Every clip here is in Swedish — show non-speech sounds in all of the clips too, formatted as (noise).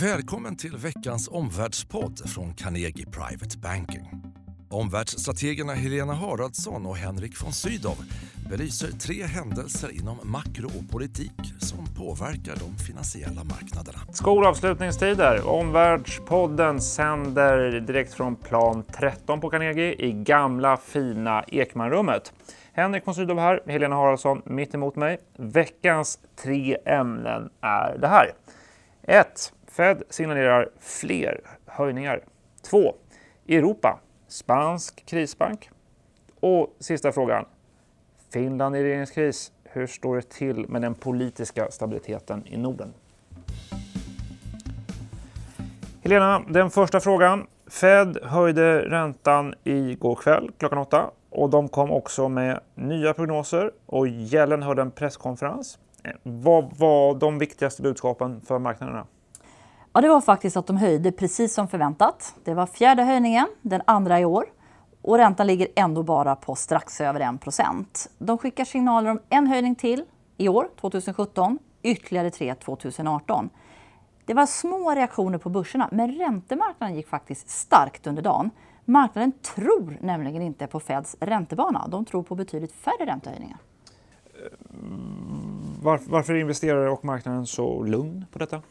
Välkommen till veckans omvärldspodd från Carnegie Private Banking. Omvärldsstrategerna Helena Haraldsson och Henrik von Sydow belyser tre händelser inom makro och politik som påverkar de finansiella marknaderna. Skolavslutningstider. Omvärldspodden sänder direkt från plan 13 på Carnegie i gamla fina Ekmanrummet. Henrik von Sydow här, Helena Haraldsson mitt emot mig. Veckans tre ämnen är det här. 1. Fed signalerar fler höjningar. 2. Europa. Spansk krisbank. Och sista frågan. Finland i regeringskris. Hur står det till med den politiska stabiliteten i Norden? Helena, den första frågan. Fed höjde räntan igår kväll klockan åtta och de kom också med nya prognoser och Yellen höll en presskonferens. Eh, vad var de viktigaste budskapen för marknaderna? Ja, det var faktiskt att de höjde precis som förväntat. Det var fjärde höjningen, den andra i år. Och räntan ligger ändå bara på strax över 1% De skickar signaler om en höjning till i år, 2017, ytterligare tre 2018. Det var små reaktioner på börserna, men räntemarknaden gick faktiskt starkt under dagen. Marknaden tror nämligen inte på Feds räntebana. De tror på betydligt färre räntehöjningar. Varför är investerare och marknaden så lugn på detta?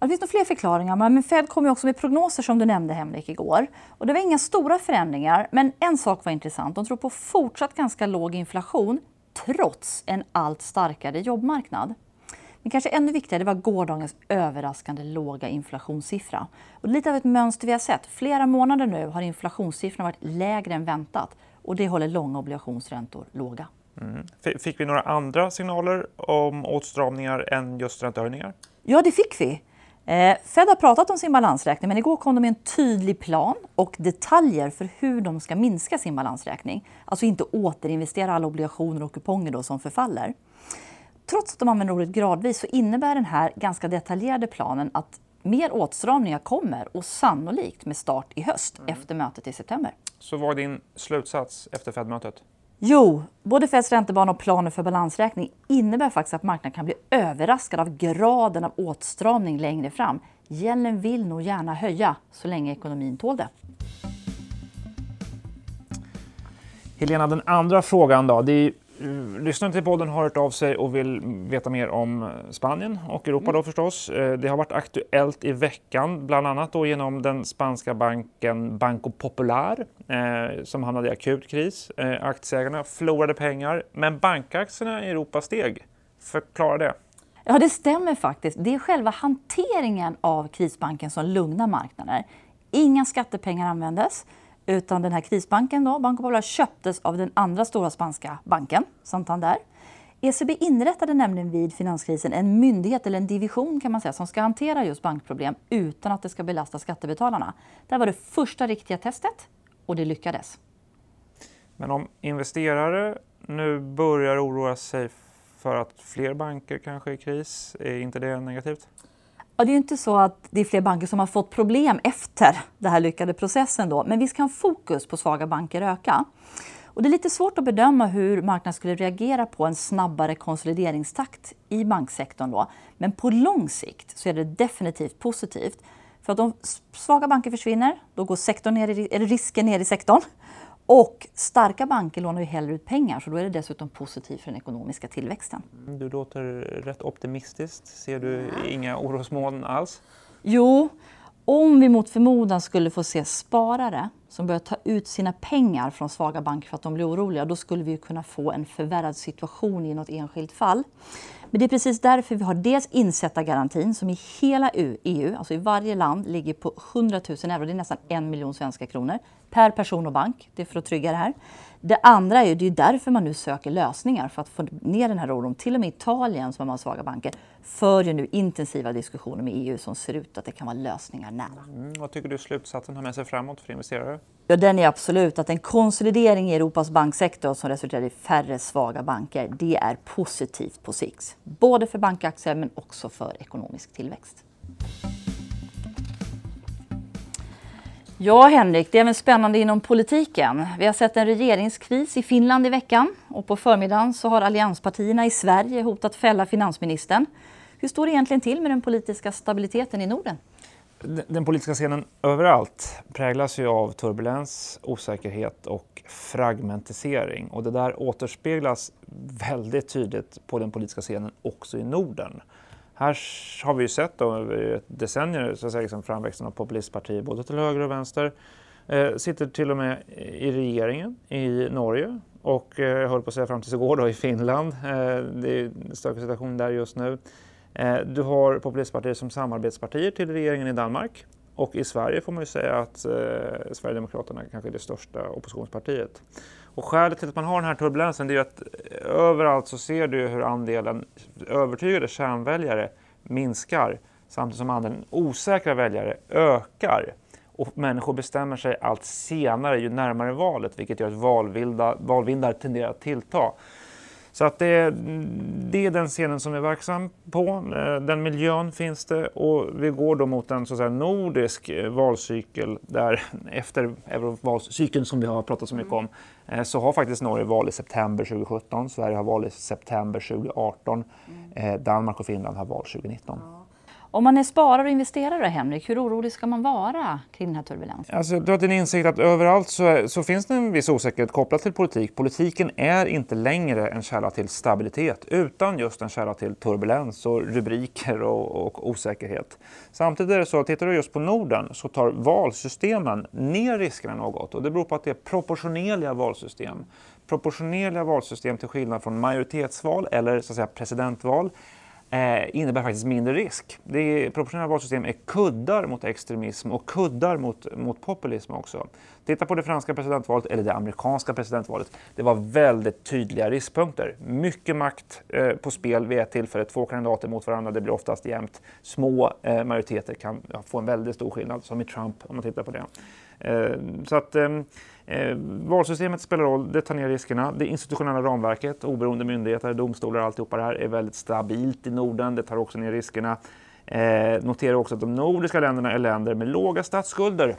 Det finns nog fler förklaringar, men Fed kom ju också med prognoser som du nämnde Henrik igår. Och det var inga stora förändringar, men en sak var intressant. De tror på fortsatt ganska låg inflation trots en allt starkare jobbmarknad. Men kanske ännu viktigare var gårdagens överraskande låga inflationssiffra. Och lite av ett mönster vi har sett. Flera månader nu har inflationssiffrorna varit lägre än väntat och det håller långa obligationsräntor låga. Mm. Fick vi några andra signaler om åtstramningar än just räntehöjningar? Ja, det fick vi. Eh, Fed har pratat om sin balansräkning men igår kom de med en tydlig plan och detaljer för hur de ska minska sin balansräkning. Alltså inte återinvestera alla obligationer och kuponger då som förfaller. Trots att de använder ordet gradvis så innebär den här ganska detaljerade planen att mer åtstramningar kommer och sannolikt med start i höst mm. efter mötet i september. Så vad är din slutsats efter Fed-mötet? Jo, både Feds räntebana och planen för balansräkning innebär faktiskt att marknaden kan bli överraskad av graden av åtstramning längre fram. Gällen vill nog gärna höja så länge ekonomin tål det. Helena, den andra frågan då. Det är lyssnare till podden har hört av sig och vill veta mer om Spanien och Europa då förstås. Eh, det har varit aktuellt i veckan, bland annat då genom den spanska banken Banco Popular eh, som hamnade i akut kris. Aktieägarna förlorade pengar, men bankaktierna i Europa steg. Förklara det. Ja, det stämmer faktiskt. Det är själva hanteringen av krisbanken som lugnar marknader. Inga skattepengar användes. Utan den här krisbanken, då, Banco Popular, köptes av den andra stora spanska banken, Santander. ECB inrättade nämligen vid finanskrisen en myndighet, eller en division kan man säga, som ska hantera just bankproblem utan att det ska belasta skattebetalarna. Det här var det första riktiga testet och det lyckades. Men om investerare nu börjar oroa sig för att fler banker kanske är i kris, är inte det negativt? Ja, det är inte så att det är fler banker som har fått problem efter den här lyckade processen då, men visst kan fokus på svaga banker öka. Och det är lite svårt att bedöma hur marknaden skulle reagera på en snabbare konsolideringstakt i banksektorn då. Men på lång sikt så är det definitivt positivt. För att om svaga banker försvinner, då går sektorn ner i, eller risken ner i sektorn. Och starka banker lånar ju hellre ut pengar så då är det dessutom positivt för den ekonomiska tillväxten. Mm, du låter rätt optimistiskt. Ser du inga orosmoln alls? Jo, om vi mot förmodan skulle få se sparare som börjar ta ut sina pengar från svaga banker för att de blir oroliga, då skulle vi kunna få en förvärrad situation i något enskilt fall. Men det är precis därför vi har dels insättargarantin som i hela EU, alltså i varje land, ligger på 100 000 euro. Det är nästan en miljon svenska kronor per person och bank. Det är för att trygga det här. Det andra är ju, det är därför man nu söker lösningar för att få ner den här oron. Till och med Italien som har svaga banker för ju nu intensiva diskussioner med EU som ser ut att det kan vara lösningar nära. Mm, vad tycker du slutsatsen har med sig framåt för investerare? Ja, den är absolut att en konsolidering i Europas banksektor som resulterar i färre svaga banker, det är positivt på sikt. Både för bankaktier men också för ekonomisk tillväxt. Ja, Henrik, det är även spännande inom politiken. Vi har sett en regeringskris i Finland i veckan och på förmiddagen så har allianspartierna i Sverige hotat fälla finansministern. Hur står det egentligen till med den politiska stabiliteten i Norden? Den politiska scenen överallt präglas ju av turbulens, osäkerhet och fragmentisering. Och det där återspeglas väldigt tydligt på den politiska scenen också i Norden. Här har vi ju sett då över decennier så att säga, liksom framväxten av populistpartier både till höger och vänster. Eh, sitter till och med i regeringen i Norge och eh, jag höll på att säga fram tills igår då, i Finland. Eh, det är en stökig situation där just nu. Eh, du har populistpartier som samarbetspartier till regeringen i Danmark och i Sverige får man ju säga att eh, Sverigedemokraterna kanske är det största oppositionspartiet. Och skälet till att man har den här turbulensen är ju att överallt så ser du hur andelen övertygade kärnväljare minskar samtidigt som andelen osäkra väljare ökar. Och människor bestämmer sig allt senare ju närmare valet vilket gör att valvindar, tenderar att tillta. Så att det, det, är den scenen som vi är verksam på. Eh, den miljön finns det. Och vi går då mot en så säga, nordisk eh, valcykel där efter eurovalcykeln som vi har pratat så mycket om eh, så har faktiskt Norge val i september 2017, Sverige har val i september 2018, Danmark och Finland har val 2019. Om man är sparare och investerare, Henrik, hur orolig ska man vara kring den här turbulensen? Alltså, du har en insikt att överallt så, så, finns det en viss osäkerhet kopplat till politik. Politiken är inte längre en källa till stabilitet utan just en källa till turbulens och rubriker och, och osäkerhet. Samtidigt är det så att tittar du just på Norden så tar valsystemen ner riskerna något och det beror på att det är proportionerliga valsystem. Proportionerliga valsystem till skillnad från majoritetsval eller så att säga presidentval eh, innebär faktiskt mindre risk. Det proportionella valsystem är kuddar mot extremism och kuddar mot, mot populism också. Titta på det franska presidentvalet eller det amerikanska presidentvalet. Det var väldigt tydliga riskpunkter. Mycket makt eh, på spel vid ett tillfälle, två kandidater mot varandra, det blir oftast jämnt. Små eh, majoriteter kan ja, få en väldigt stor skillnad, som i Trump om man tittar på det. Ehm, så att Eh, valsystemet spelar roll, det tar ner riskerna. Det institutionella ramverket, oberoende myndigheter, domstolar, alltihopa det här är väldigt stabilt i Norden. Det tar också ner riskerna. Eh, notera också att de nordiska länderna är länder med låga statsskulder.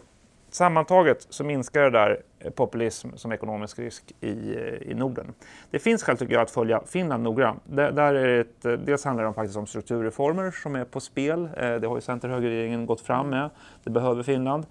Sammantaget så minskar det där eh, populism som ekonomisk risk i, eh, i Norden. Det finns skäl tycker jag att följa Finland noggrant. Där, där är ett, eh, dels handlar det faktiskt om strukturreformer som är på spel. Det har ju center-högerregeringen gått fram med. Det behöver Finland.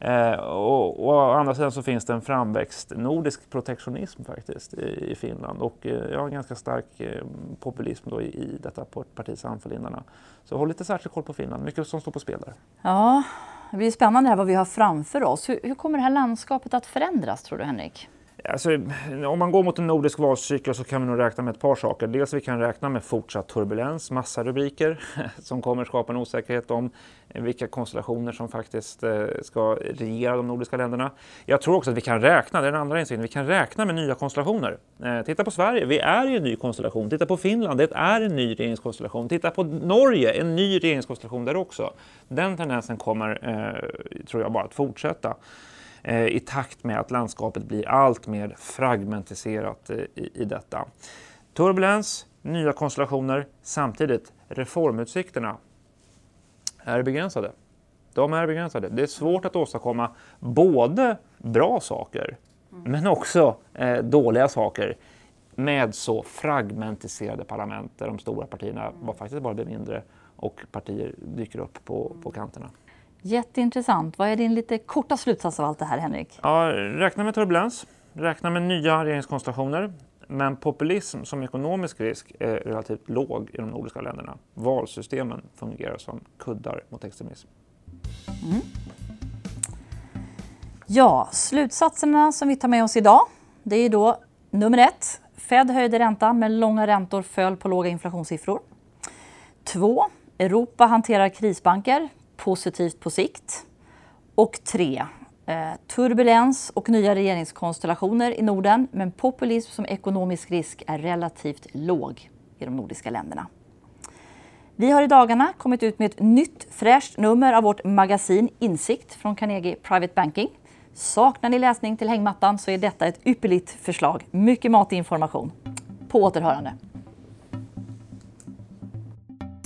Eh, och, och, å andra sidan så finns det en framväxt nordisk protektionism faktiskt i, i Finland och eh, ja, en ganska stark eh, populism då i, i detta parti Sannfinländarna. Så håll lite särskilt koll på Finland, mycket som står på spel där. Ja, det blir spännande här vad vi har framför oss. Hur, hur kommer det här landskapet att förändras tror du Henrik? Alltså, om man går mot en nordisk valcykel så kan vi nog räkna med ett par saker. Dels vi kan räkna med fortsatt turbulens, massa rubriker (laughs) som kommer skapa en osäkerhet om vilka konstellationer som faktiskt eh, ska regera de nordiska länderna. Jag tror också att vi kan räkna, det är den andra insikten, vi kan räkna med nya konstellationer. Eh, titta på Sverige, vi är i en ny konstellation. Titta på Finland, det är en ny regeringskonstellation. Titta på Norge, en ny regeringskonstellation där också. Den tendensen kommer, eh, tror jag, bara att fortsätta. Eh, i takt med att landskapet blir allt mer fragmentiserat eh, i, i detta. Turbulens, nya konstellationer, samtidigt reformutsikterna är begränsade. De är begränsade. Det är svårt att åstadkomma både bra saker men också eh, dåliga saker med så fragmentiserade parlament där de stora partierna var faktiskt bara blir mindre och partier dyker upp på, på kanterna. Jätteintressant. Vad är din lite korta slutsats av allt det här, Henrik? Ja, räkna med turbulens, räkna med nya regeringskonstellationer. Men populism som ekonomisk risk är relativt låg i de nordiska länderna. Valsystemen fungerar som kuddar mot extremism. Mm. Ja, slutsatserna som vi tar med oss idag, det är då nummer ett. Fed höjde räntan, men långa räntor föll på låga inflationssiffror. Två, Europa hanterar krisbanker positivt på sikt. Och tre, eh, turbulens och nya regeringskonstellationer i Norden men populism som ekonomisk risk är relativt låg i de nordiska länderna. Vi har i dagarna kommit ut med ett nytt fräscht nummer av vårt magasin Insikt från Carnegie Private Banking. Saknar ni läsning till hängmattan så är detta ett ypperligt förslag. Mycket matinformation. På återhörande.